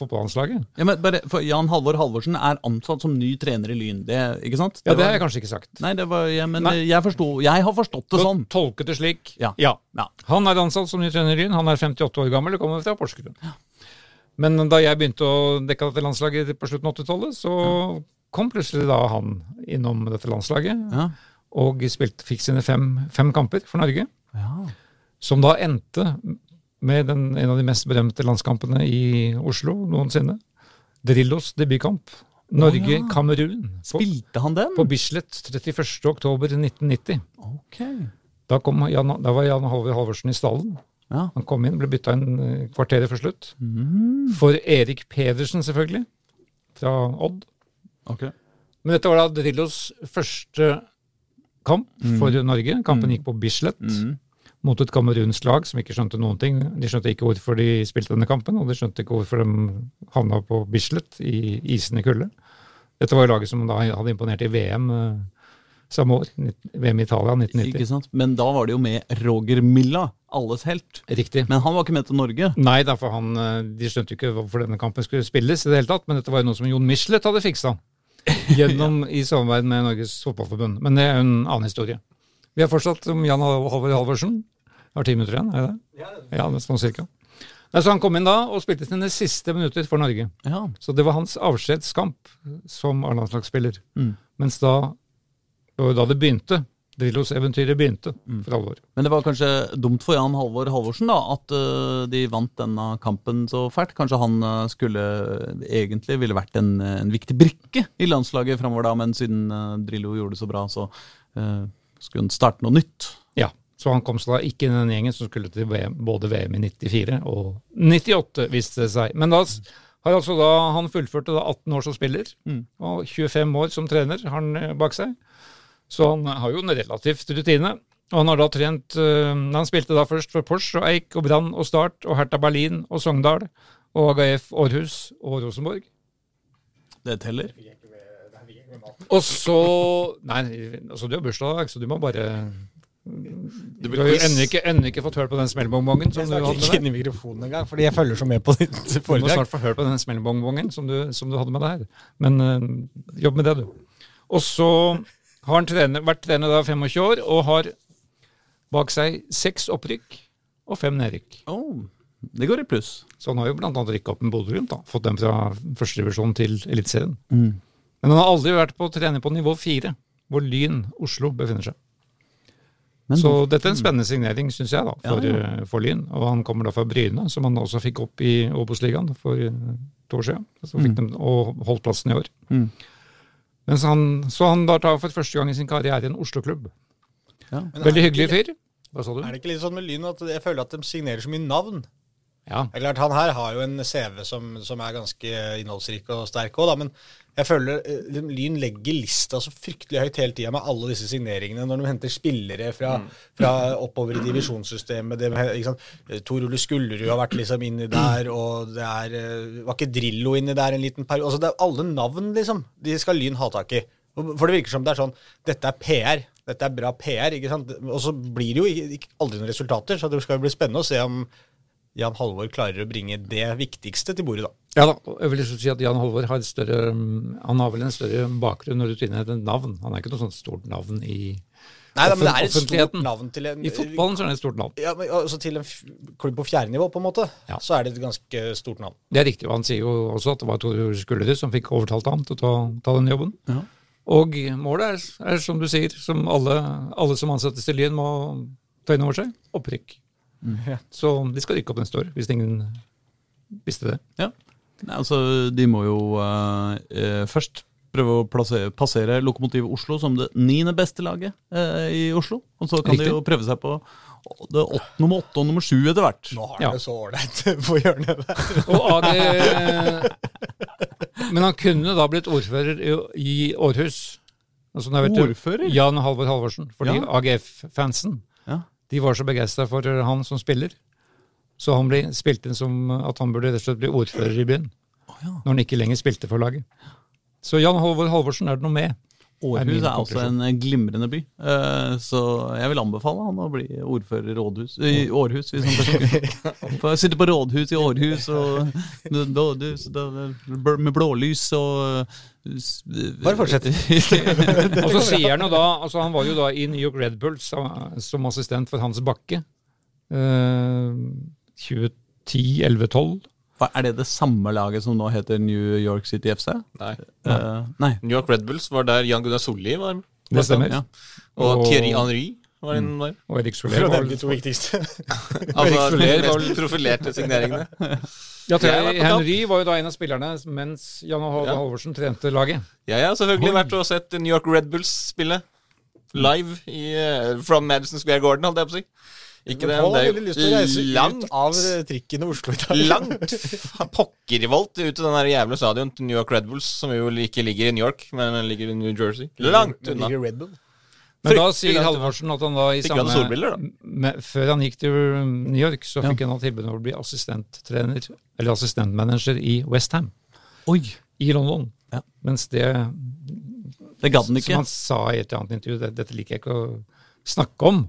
fotballandslaget Ja, men bare, for Jan Halvor Halvorsen er ansatt som ny trener i Lyn, det, ikke sant? Ja, det har jeg kanskje ikke sagt. Nei, det var, ja, men Nei. jeg forstod, Jeg har forstått det sånn. Tolket det slik. Ja. ja. Ja. Han er ansatt som ny trener i Lyn. Han er 58 år gammel kommer fra Porsgrunn. Men da jeg begynte å dekke dette landslaget på slutten av 80-tallet, så kom plutselig da han innom dette landslaget Ja. og spilte, fikk sine fem, fem kamper for Norge. Ja. Som da endte med den, en av de mest berømte landskampene i Oslo noensinne. Drillos debutkamp. Norge-Kamerun. på, Spilte han den? på Bislett 31.10.1990. Okay. Da, kom Jan, da var Jan Halvor Halvorsen i stallen. Ja. Han kom inn, ble bytta inn eh, kvarteret før slutt. Mm. For Erik Pedersen, selvfølgelig. Fra Odd. Okay. Men dette var da Drillos første kamp for Norge. Kampen gikk på Bislett. Mm. mot et kamerunsk lag som ikke skjønte noen ting. De skjønte ikke hvorfor de spilte denne kampen, og de skjønte ikke hvorfor de havna på Bislett i isende kulde. Dette var jo laget som da hadde imponert i VM eh, samme år. VM i Italia 1990. Ikke sant? Men da var det jo med Roger Milla, alles helt. Riktig. Men han var ikke med til Norge. Nei, derfor han, eh, de skjønte jo ikke hvorfor denne kampen skulle spilles i det hele tatt, men dette var jo noe som Jon Michelet hadde fiksa. *laughs* Gjennom i samarbeid med Norges Fotballforbund. Men det er jo en annen historie. Vi har fortsatt om Jan Halvor Halvorsen. Var ti minutter igjen, er det det? Ja, det er sånn cirka. Nei, så han kom inn da og spilte sine siste minutter for Norge. Ja. Så det var hans avskjedskamp som A-landslagsspiller. Mm. Mens da, det var da det begynte. Drillos-eventyret begynte for alvor. Men det var kanskje dumt for Jan Halvor Halvorsen da, at øh, de vant denne kampen så fælt. Kanskje han øh, skulle egentlig ville vært en, en viktig brikke i landslaget framover da, men siden Drillo gjorde det så bra, så skulle han starte noe nytt. Ja, Så han kom seg da ikke inn i den gjengen som skulle til VM, både VM i 94 og 98, viste det seg. Men da har altså da han fullførte da 18 år som spiller, og 25 år som trener har han eh, bak seg. Så han har jo en relativt rutine. Og han har da trent eh, Han spilte da først for Porsch og Eik og Brann og Start og Hertha Berlin og Sogndal og AGF Århus og Rosenborg. Det teller. Og så Nei, altså du har bursdag så du må bare Du har jo ennå ikke, ennå ikke fått hørt på den smellbongbongen som Jeg du snakker ikke inn i mikrofonen engang, fordi jeg følger så med på ditt Du må snart få hørt på den smellbongbongen som, du- som du hadde med deg her. Men øh, jobb med det, du. Og så har han trener, vært trener da 25 år og har bak seg seks opprykk og fem nedrykk. Oh, det går i pluss. Så han har jo annet rykka opp med Bodø-Glimt. Fått dem fra førstedivisjon til Eliteserien. Men han har aldri vært på trener på nivå fire, hvor Lyn Oslo befinner seg. Men så dette er en spennende signering, syns jeg, da, for, Ja, ja. eh, for Lyn. Og han kommer da fra Bryne, som han også fikk opp i Obos-ligaen for eh, to år siden. Så fikk de, og holdt plassen i år. Mm. Mens han, så han da tar for første gang i sin karriere en Oslo-klubb. Ja. Veldig hyggelig fyr. Hva sa du? Er det ikke litt sånn med Lyn at jeg føler at de signerer så mye navn? Ja. Det er klart, Han her har jo en CV som, som er ganske innholdsrik og sterk òg, da. Men jeg føler eh, Lyn legger lista så fryktelig høyt hele tida med alle disse signeringene. Når de henter spillere fra, fra oppover i divisjonssystemet. Det? Eh, Tor Ole Skullerud har vært liksom inni der, og det er eh, Var ikke Drillo inni der en liten periode? Altså, det er alle navn, liksom. De skal Lyn ha tak i. For det virker som det er sånn Dette er PR. Dette er bra PR. ikke sant? Og så blir det jo aldri noen resultater, så det skal jo bli spennende å se om Jan Halvor klarer å bringe det viktigste til bordet, da. Ja da, jeg vil liksom si at Jan Halvor har, et større, mm, han har vel en større bakgrunn når du et navn. Han er ikke noe sånt stort navn i, Nei, da, men det er et stort navn til en i fotballen. så er det et stort navn. Ja, men også Til en f klubb på fjerde nivå, på en måte, Ja. så er det et ganske stort navn. Det er riktig, og han sier jo også at det var Tor Skullerud som fikk overtalt ham til å ta, ta den jobben. Ja. Og målet er, er, som du sier, som alle, alle som ansettes til Lyn må ta inn over seg, opprykk. Ja. Så de skal rykke opp neste år, hvis ingen visste det. Ja. Nei, altså, de må jo eh, eh, først prøve å plassere, passere Lokomotiv Oslo som det niende beste laget eh, i Oslo. Og så kan Riktig. de jo prøve seg på det åtte, nummer åtte og nummer sju etter hvert. Nå har Ja. det så ålreit *laughs* på hjørnet der. Og AG Men han kunne da blitt ordfører i, i Århus. Altså, nå vet du- Ordfører? Jan Halvor Halvorsen. Fordi Ja. AGF-fansen Ja. de var så begeistra for han som spiller. Så han ble spilt inn som at han burde rett og slett bli ordfører i byen. ja. Når han ikke lenger spilte for laget. Så Jan Halvor Halvorsen er det noe med. Århus er, er også en eh, glimrende by, eh, så jeg vil anbefale han å bli ordfører i rådhus, i Århus. Hvis han For *laughs* sitte på rådhus i Århus og med blålys og Bare fortsett. *laughs* Og så sier han jo da altså Han var jo da i New York Red Bulls som, som assistent for Hans Bakke. Eh, 2010, 11, 12. Hva, Er det det samme laget som nå heter New York City FC? Nei. Uh, nei. New York Red Bulls var der Jan Gunnar Solli var. Det stemmer. Ja. Og Og- Thierry Henry var inne der. Og Erik Soler Fra de to viktigste. Altså Soler var mest profilerte signeringene. Ja, Jeg. Henry var jo da en av spillerne mens Jan Halvor Ja. Halvorsen trente laget. Ja, Jeg har selvfølgelig vært og sett New York Red Bulls spille live i, uh, from Madison Square Garden, holdt jeg på å si. Ikke det, men det er veldig lyst til å reise jo langt, ut av trikken i Oslo i dag. langt *laughs* fa- ut til den der jævla stadion til New York Red Bulls, som jo ikke ligger i New York, men ligger i New Jersey. Langt Men unna. Men da sier. Halvorsen at han da i Fikk samme da? med, Før han gikk til New York, så fikk han da tilbud om å bli assistenttrener, eller assistentmanager i Westham Oi! i London. Ja. Mens det, Det gadd han som han sa i et annet intervju, det, dette liker jeg ikke å snakke om.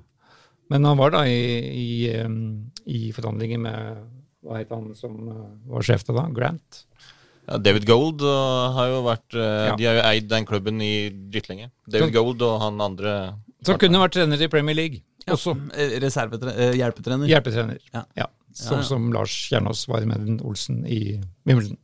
Men han var da i, i, i forhandlinger med Hva het han som eh, var sjef da? Grant? Ja, David Gold uh, har jo vært uh, Ja. De har jo eid den klubben i drittlenge. David Så- Gold og han andre Som kunne vært trener i Premier League. Også Eh, Reservetre eh, hjelpetrener. hjelpetrener. Ja. Ja. Sånn Ja, ja. som Lars Kjernås var med den Olsen i Wimbledon.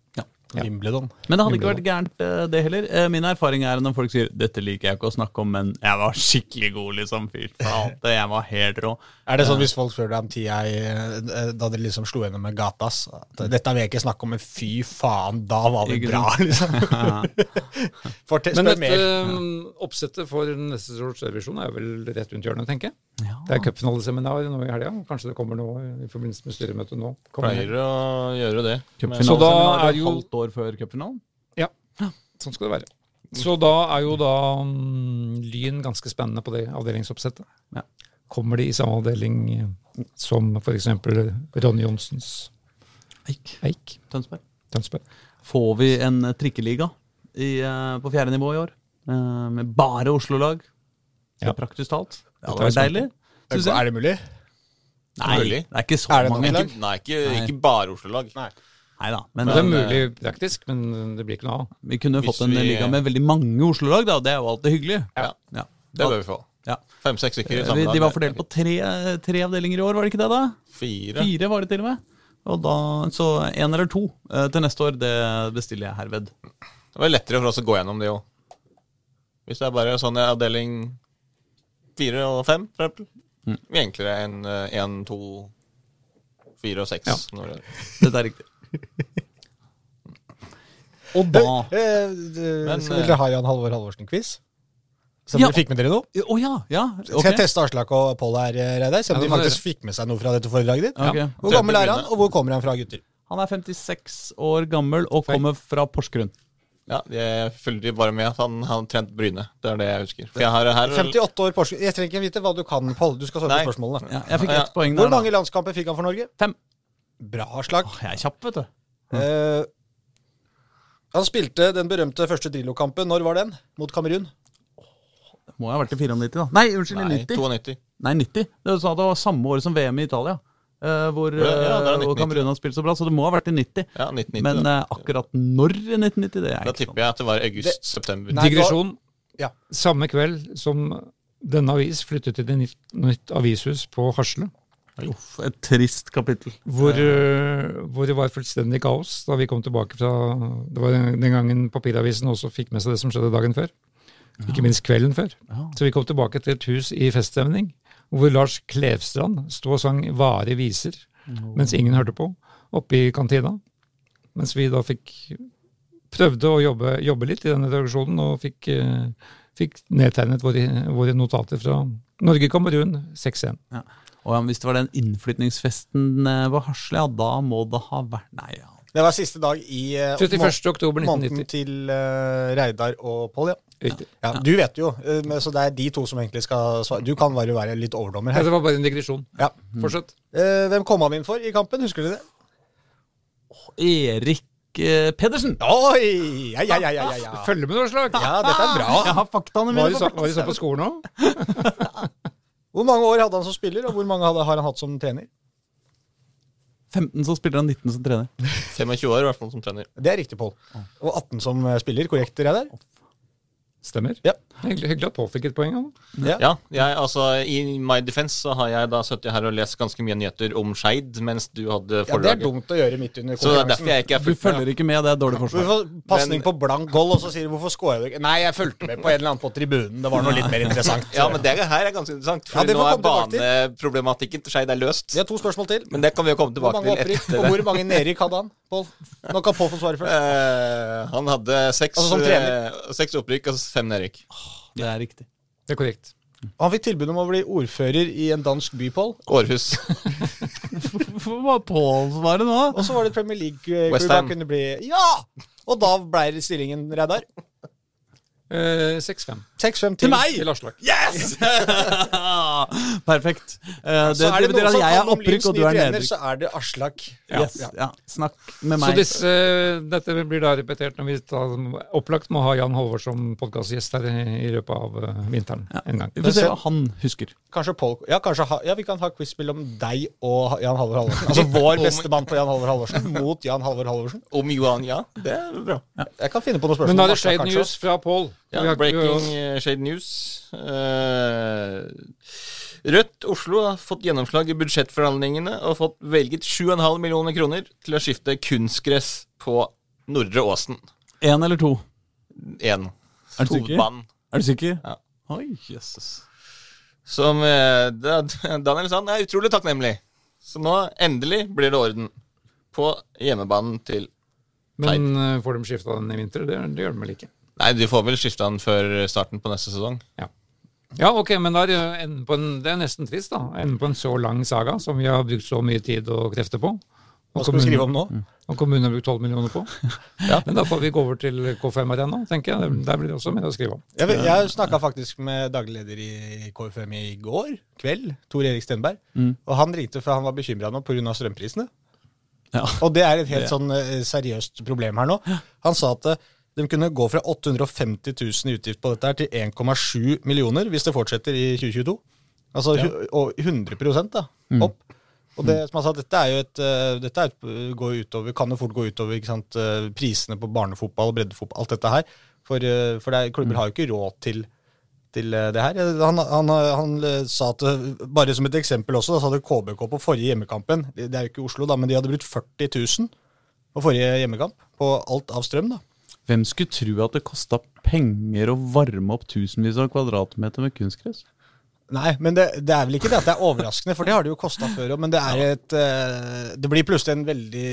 Wimbledon. Men det hadde ikke vært gærent, eh, det heller. Eh, Min erfaring er når folk sier 'dette liker jeg ikke å snakke om', men jeg var skikkelig god, liksom. Fy faen, jeg var helt rå. Er det sånn hvis folk spør deg om tida eh, da dere liksom slo gjennom med Gatas Dette vil jeg ikke snakke om, men fy faen, da var det bra, liksom. *laughs* Fortell, Men dette um, oppsettet for neste års revisjon er vel rett rundt hjørnet, tenker jeg. Ja. Det er cupfinaleseminar nå i helga. Kanskje det kommer noe i forbindelse med styremøtet nå. Kommer Pleier å gjøre det. Så da er jo- halvt år før cupfinalen. Ja, sånn skal det være. Så da er jo da um, Lyn ganske spennende på det avdelingsoppsettet. Ja. Kommer de i samme avdeling eh, som f.eks. Ronny Johnsens Eik. Eik Tønsberg. Tønsberg? Får vi en eh, trikkeliga i, eh, på fjerde nivå i år? Med bare Oslo-lag? Ja. Praktisk talt. Det var deilig. Er det mulig? Nei, det er ikke så Er det mange. Ikke, nei, ikke, ikke bare Oslo-lag. Nei. Da. Men Det er eh, mulig praktisk, men det blir ikke noe av. vi kunne Hvis fått en vi- liga med veldig mange Oslo-lag, da. Det er jo alltid hyggelig. Ja, Ja. det bør vi få. Ja. Fem-seks stykker i samme samme de var fordelt på tre, tre avdelinger i år, var det ikke det? da? Fire. Fire var det til og med. Og da, Så én eller to eh, til neste år, det bestiller jeg herved. Det var lettere for oss å gå gjennom de òg. Hvis det er bare sånn i avdeling fire og fem, for eksempel. Mm. Enklere enn én, to, fire og seks. Ja. når det- Dette er riktig. *laughs* Og da Eh, Men, skal dere ha Jan Halvor Halvorsen-quiz? Som Ja. dere fikk med dere noe? Å ja, ja. Skal jeg teste Aslak og Pål her, eh, Reidar? Se om Ja, de faktisk fikk med seg noe fra dette foredraget ditt? Okay. Hvor gammel er han, og hvor kommer han fra, gutter? Han er 56 år gammel og kommer fra Porsgrunn. Ja, Jeg følger bare med at han han har trent Bryne. Det er det jeg husker. For jeg har her 58 år Porsgrunn. Jeg trenger ikke vite hva du kan, Pål. Du skal svare på spørsmålene. Ja, jeg fikk Ja. ett poeng der. Hvor mange landskamper fikk han for Norge? Fem. Bra, slag. Åh, Jeg er kjapp, vet du. Eh, han spilte den berømte første Drillo-kampen. Når var den? Mot Kamerun? Må ha vært i 94, da. Nei, unnskyld, Nei, 90. 92. Nei, 90. Det sa det var samme år som VM i Italia. Uh, hvor Ja, ja, det er eh, 1990. hvor Kamerun har spilt så bra, så det må ha vært i 90. Ja, 1990. Men eh, akkurat når i 1990, det er da ikke Da tipper jeg at det var august-september. Digresjon. Ja. Samme kveld som denne avis flyttet til et nytt, nytt avishus på Hasle, Uff, et trist kapittel. hvor, øh, hvor det var fullstendig kaos da vi kom tilbake fra Det var den gangen papiravisen også fikk med seg det som skjedde dagen før. Ikke minst kvelden før. Så vi kom tilbake til et hus i feststemning, hvor Lars Klevstrand sto og sang vare viser mens ingen hørte på, oppe i kantina. Mens vi da fikk prøvde å jobbe, jobbe litt i denne redaksjonen, og fikk, eh, fikk nedtegnet våre, våre notater fra Norge-Kamerun 6-1. Ja. Og hvis det var den innflytningsfesten eh, på Hasle, ja, da må det ha vært Nei, ja. Det var siste dag i uh, 31. oktober måneden til uh, Reidar og Pål, ja. Riktig. ja. Du vet jo, eh, så det er de to som egentlig skal svare. Du kan bare være litt overdommer her. det var bare en digresjon. Ja. Fortsett. Eh, hvem kom han inn for i kampen, husker du det? Erik eh, Pedersen! Oi! Ja, ja, ja, ja, ja, Følger Følg med noe slag! ja dette er bra. *laughs* Jeg har faktaene mine var de så på skolen òg? *laughs* Hvor mange år hadde han som spiller, og hvor mange hadde, har han hatt som trener? 15 som spiller, og 19 som trener. *laughs* 25 år i hvert fall som trener. Det er riktig, Pål. Og 18 som eh, spiller, korrekt, Reidar? Stemmer. Ja. Hyggelig, hyggelig at Pål fikk et poeng. Ja. Ja, jeg, altså I my defense så har jeg da sittet her og lest ganske mye nyheter om Skeid mens du hadde forlaget. Ja, det er dumt å gjøre midt under så det er derfor konkurransen. Du følger ikke med, det er dårlig forsvar. Pasning på blank goal, og så sier du 'hvorfor scorer du ikke'? Nei, jeg fulgte med på en eller annen på tribunen. Det var noe litt mer interessant. Ja, men det her er ganske interessant, Ja, for det nå er baneproblematikken til Skeid er løst. Vi har to spørsmål til. Men det kan vi jo komme tilbake til etter det. hvor mange nedrykk hadde han? Pål? Nå kan Pål få svare først. Uh, han hadde seks, Altså eh, seks opprykk og fem nedrykk. Det er riktig. Det er korrekt. Han fikk tilbud om å bli ordfører i en dansk by, Pål. Århus. *laughs* Hvorfor var Pål svaret nå? Og så var det Premier League-klubb West han Ham. kunne bli Ja! Og da ble stillingen Reidar. Eh, 6-5 6-5 til. Til meg! til Aslak. Yes! *laughs* Perfekt. Uh, det, Så er det det betyr noen at som jeg er kan om opprykk, Lyns og du nye er trener, så er det Aslak. Yes, ja. Snakk med Så meg. disse, dette blir da repetert når vi tar, opplagt må ha Jan Halvor som podkastgjest her i, løpet av eh, vinteren en gang. Vi får se hva han husker. Kanskje Paul, ja, kanskje ha, ja, vi kan ha quiz mellom deg og Jan Halvor Halvorsen. Altså vår beste mann på Jan Halvor Halvorsen mot Jan Halvor Halvorsen. Om Johan, ja. Det er bra. Jeg kan finne på noen spørsmål. Men da er det Shade. News fra Pål. Ja, har- breaking eh, shade news. Eh, Rødt Oslo har fått gjennomslag i budsjettforhandlingene og fått velget 7,5 millioner kroner til å skifte kunstgress på Nordre Åsen. Én eller to? Én. Er du sikker? Hovedbanen. Er du sikker? Ja. Oi, jøsses. Som eh, *laughs* Daniel sa, han er utrolig takknemlig. Så nå endelig blir det orden på hjemmebanen til Men eh, får de skifta den i vinter? Det, det gjør de vel ikke? Nei, de får vel skifta den før starten på neste sesong. Ja. ja, ok, men da er det, enden på en, det er nesten trist, da. Enden på en så lang saga som vi har brukt så mye tid og krefter på. Hva skal vi skrive om nå? Og kommunen har brukt 12 millioner på. *laughs* Men da får vi gå over til K5 Arena, tenker jeg. Der blir det også mer å skrive om. Jeg, jeg snakka faktisk med daglig leder i KFM i går kveld, Tor Erik Stenberg. Og han ringte for han var bekymra nå pga. strømprisene. Ja. Og det er et helt sånn eh, seriøst problem her nå. Han sa at eh, de kunne gå fra 850 000 i utgift på dette her til 1,7 millioner hvis det fortsetter i 2022. Altså ja. og 100 da, opp. Og det, som han sa, dette er jo et, eh, dette et, går utover, kan jo fort gå utover ikke sant, eh, prisene på barnefotball, breddefotball, alt dette her. For, eh, for det er, klubber har jo ikke råd til, til eh, det her. Han, han, han eh, sa at, eh, bare som et eksempel også, da sa det KBK på forrige hjemmekampen, det det er jo ikke Oslo da, men de hadde brukt 40 000 på forrige hjemmekamp, på alt av strøm da. Hvem skulle tro at det kosta penger å varme opp tusenvis av kvadratmeter med kunstgress? Nei, men det, det er vel ikke det at det er overraskende, for det har det jo kosta før òg. Men det er et eh, Det blir plutselig en veldig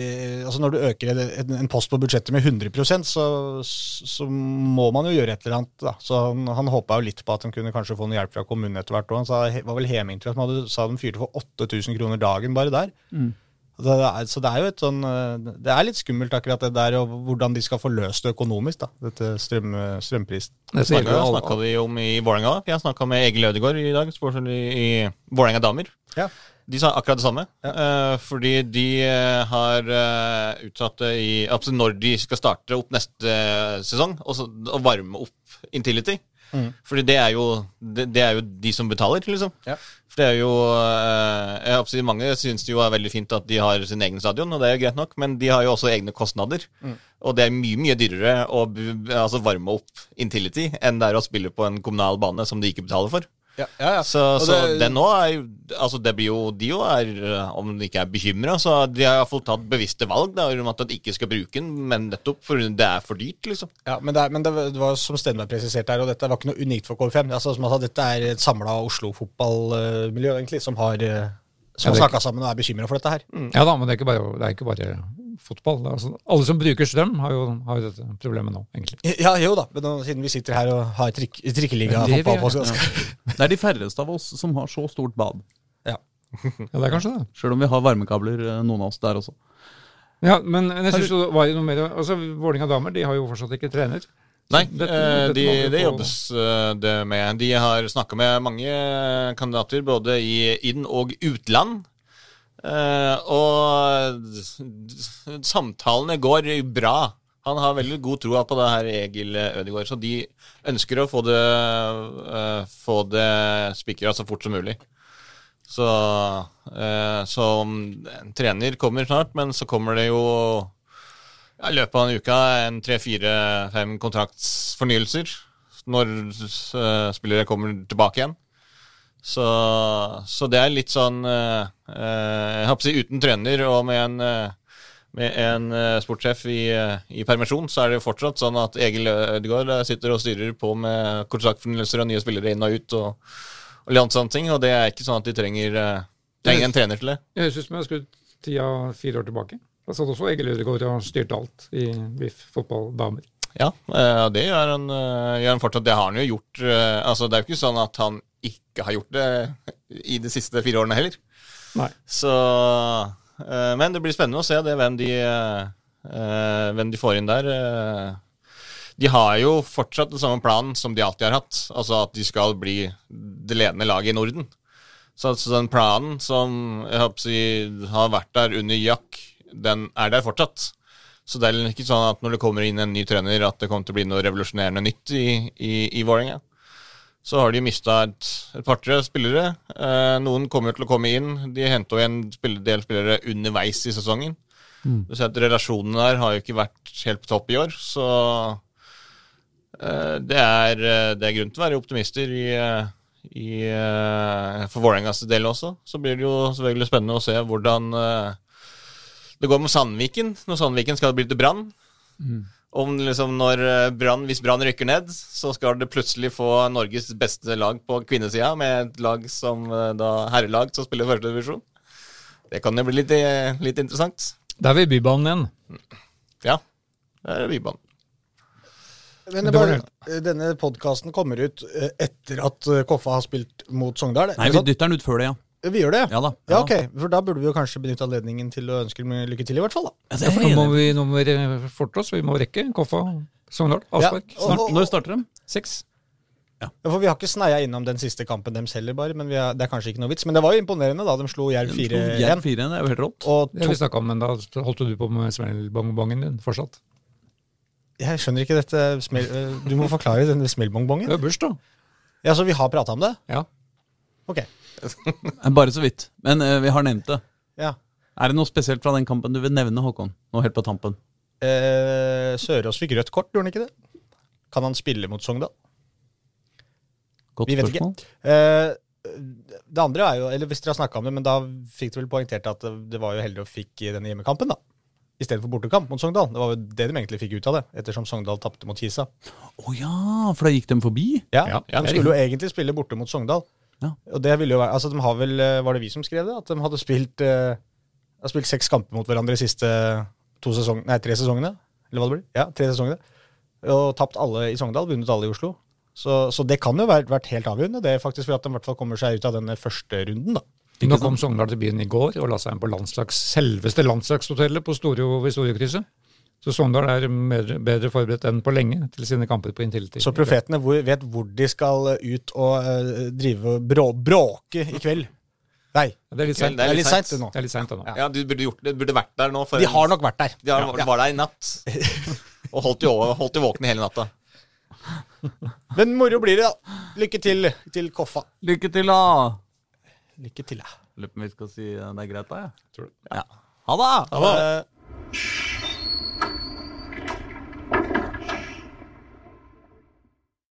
Altså Når du øker en, post på budsjettet med 100 så, så må man jo gjøre et eller annet. da. Så han, han håpa jo litt på at han kunne kanskje få noe hjelp fra kommunen etter hvert òg. Han sa, var vel Heming tror jeg, som hadde, sa de fyrte for 8000 kroner dagen bare der. Så det, er, så det er jo et sånn eh, Det er litt skummelt akkurat det der, og hvordan de skal få løst det økonomisk, da. Dette strøm, strømprisen. Det Snakka de om i Vålerenga. Jeg snakka med Egil Ødegaard i dag, i, i Vålerenga damer. Ja. De sa akkurat det samme. eh, fordi de eh, har uh, utsatt det i altså Når de skal starte opp neste eh, sesong, og, så, og varme opp Intility. Fordi det er, jo, det, det er jo de som betaler, liksom. Ja. For det er jo eh, jeg håper Mange syns det jo er veldig fint at de har sin egen stadion, og det er jo greit nok, men de har jo også egne kostnader. Og det er mye mye dyrere å altså varme opp Intility enn det er å spille på en kommunal bane som de ikke betaler for. Ja, ja, ja. Så, så det- den nå er Altså, det blir jo De jo er, eh, om de ikke er bekymra, så de har iallfall tatt bevisste valg da, om at de ikke skal bruke den, men nettopp fordi det er for dyrt, liksom. Ja, men, det, er, men det, var- som Stenberg presiserte her, og dette var ikke noe unikt for KV5. Altså, som han sa, dette er et samla Oslo-fotballmiljø egentlig, som har, eh, som har snakka sammen og er bekymra for dette her. Ja da, men det er ikke bare, det er ikke bare fotball. Altså, alle som bruker strøm, har jo, har jo dette problemet nå, egentlig. Ja, jo da, men nå, siden vi sitter her og har trikk, trikkeliga-fotball på oss oss, Det er de færreste av oss som har så stort bad. ja. Ja, det er kanskje det. Sjøl om vi har varmekabler, eh, noen av oss der også. Ja, men jeg synes det var jo noe mer Altså, Vålinga damer de har jo fortsatt ikke trener. Nei, dette- eh, dette de, det jobbes eh, det med. De har snakka med mange kandidater, både i inn- og utland. Eh, og samtalene går bra. Han har veldig god tro på det her, Egil Ødegaard. Så de ønsker å få det, uh, få det spikra så fort som mulig. Så, uh, så en trener kommer snart, men så kommer det jo ja, I løpet av en uke en tre-fire-fem kontraktsfornyelser når uh, spillere kommer tilbake igjen. Så, så det er litt sånn eh, eh, Jeg håper å si uten trener og med en, eh, med en eh, sportssjef i, i permisjon, så er det jo fortsatt sånn at Egil Ødegaard sitter og styrer på med kontraktfornyelser og nye spillere inn og ut og, og litt sånne ting. Og det er ikke sånn at de trenger, trenger en trener til det. Det høres ut som jeg skrudd tida fire år tilbake. Da satt også Egil Ødegaard og styrte alt i VIF fotball damer. Ja, det gjør han, gjør han fortsatt. Det har han jo gjort. Altså, det er jo ikke sånn at han ikke har gjort det i de siste fire årene heller. Nei. Så eh, Men det blir spennende å se det, hvem de, eh, hvem de får inn der. eh. De har jo fortsatt den samme planen som de alltid har hatt. Altså at de skal bli det ledende laget i Norden. Så altså den planen som si, har vært der under Jack, den er der fortsatt. Så det er ikke sånn at når det kommer inn en ny trener, at det kommer til å bli noe revolusjonerende nytt i, i, i Vålerenga. Så har de mista et, et par-tre spillere. Eh, noen kommer til å komme inn. De henta en del spillere underveis i sesongen. Du ser at Relasjonene der har jo ikke vært helt på topp i år, så eh, det, er, eh, det er grunn til å være optimister i, eh, i, eh, for Vålerengas del også. Så blir det jo selvfølgelig spennende å se hvordan eh, det går med Sandviken når Sandviken skal bli til Brann. Om liksom når eh, Brann, Hvis Brann rykker ned, så skal det plutselig få Norges beste lag på kvinnesida, med et lag som eh, da herrelag som spiller førstedivisjon. Det kan jo bli litt, eh, litt interessant. Da er vi i Bybanen igjen. Ja, det er Bybanen. Men bare, denne podkasten kommer ut etter at Koffa har spilt mot Sogndal. Nei, vi dytter den ut før det, ja. Vi gjør det? Ja da. Ja, ok. For da burde vi jo kanskje benytte anledningen til å ønske dem lykke til, i hvert fall. da. Ja, for er nå må vi, nå må vi forte oss. Vi må rekke Koffa Sogndal. Avspark. Ja, og- Snart. og- Når starter de? Seks. Ja, for Vi har ikke sneia innom den siste kampen deres heller, bare. Men vi har, det er kanskje ikke noe vits. Men det var jo imponerende da de slo Jerv 4-1. Jerv 4-1 er jo helt rått. Og Det har vi snakka om, men da holdt du på med smellbongbongen din fortsatt. jeg skjønner ikke dette smell... Du må forklare denne Det smellbongbongen. er bursdag. Ja, så vi har prata om det? Ja. Ok. *laughs* Bare så vidt. Men eh, vi har nevnt det. Ja. Er det noe spesielt fra den kampen du vil nevne, Håkon? Nå helt på tampen. Eh, Sørås fikk rødt kort, gjorde han ikke det? Kan han spille mot Sogndal? Godt Vi vet ikke. spørsmål. Eh, det andre er jo, eller hvis dere har snakka om det, men da fikk dere vel poengtert at det, var jo heldig å fikk i denne hjemmekampen, da. I stedet for bortekamp mot Sogndal. Det var jo det de egentlig fikk ut av det, ettersom Sogndal tapte mot Kisa. Å ja, for da gikk de forbi? Ja, Ja, ja, De skulle jo egentlig spille borte mot Sogndal. Ja. Og det ville jo være, altså de har vel, eh, Var det vi som skrev det? At de hadde spilt, eh, har spilt seks kamper mot hverandre de siste to sesong, nei, tre sesongene? Eller hva det blir? Ja, tre sesongene. Og tapt alle i Sogndal, vunnet alle i Oslo. Så, så det kan jo vært, vært helt avgjørende, det er faktisk for at de i hvert fall kommer seg ut av denne første runden. da. Nå kom Sogndal til byen i går og la seg inn på landslags, selveste landslagshotellet på Storjo ved Storjokrysset. Så Sogndal er mer, bedre forberedt enn på lenge til sine kamper på Intility. Så profetene hvor, vet hvor de skal ut og uh, drive brå, bråke i kveld. Nei, Det er litt seint. Det er litt seint seint. nå. Det er litt sent nå. Ja, du burde gjort det. Du burde vært der nå. For De har nok vært der. De har, var der i natt. *laughs* Og holdt de, holdt de våkne hele natta. Men moro blir det, da. Lykke til til Koffa. Lykke til, da! Lykke til, da. Lurer på om vi skal si eh, det er greit, da? Ja. Tror du? Ja. Ha det!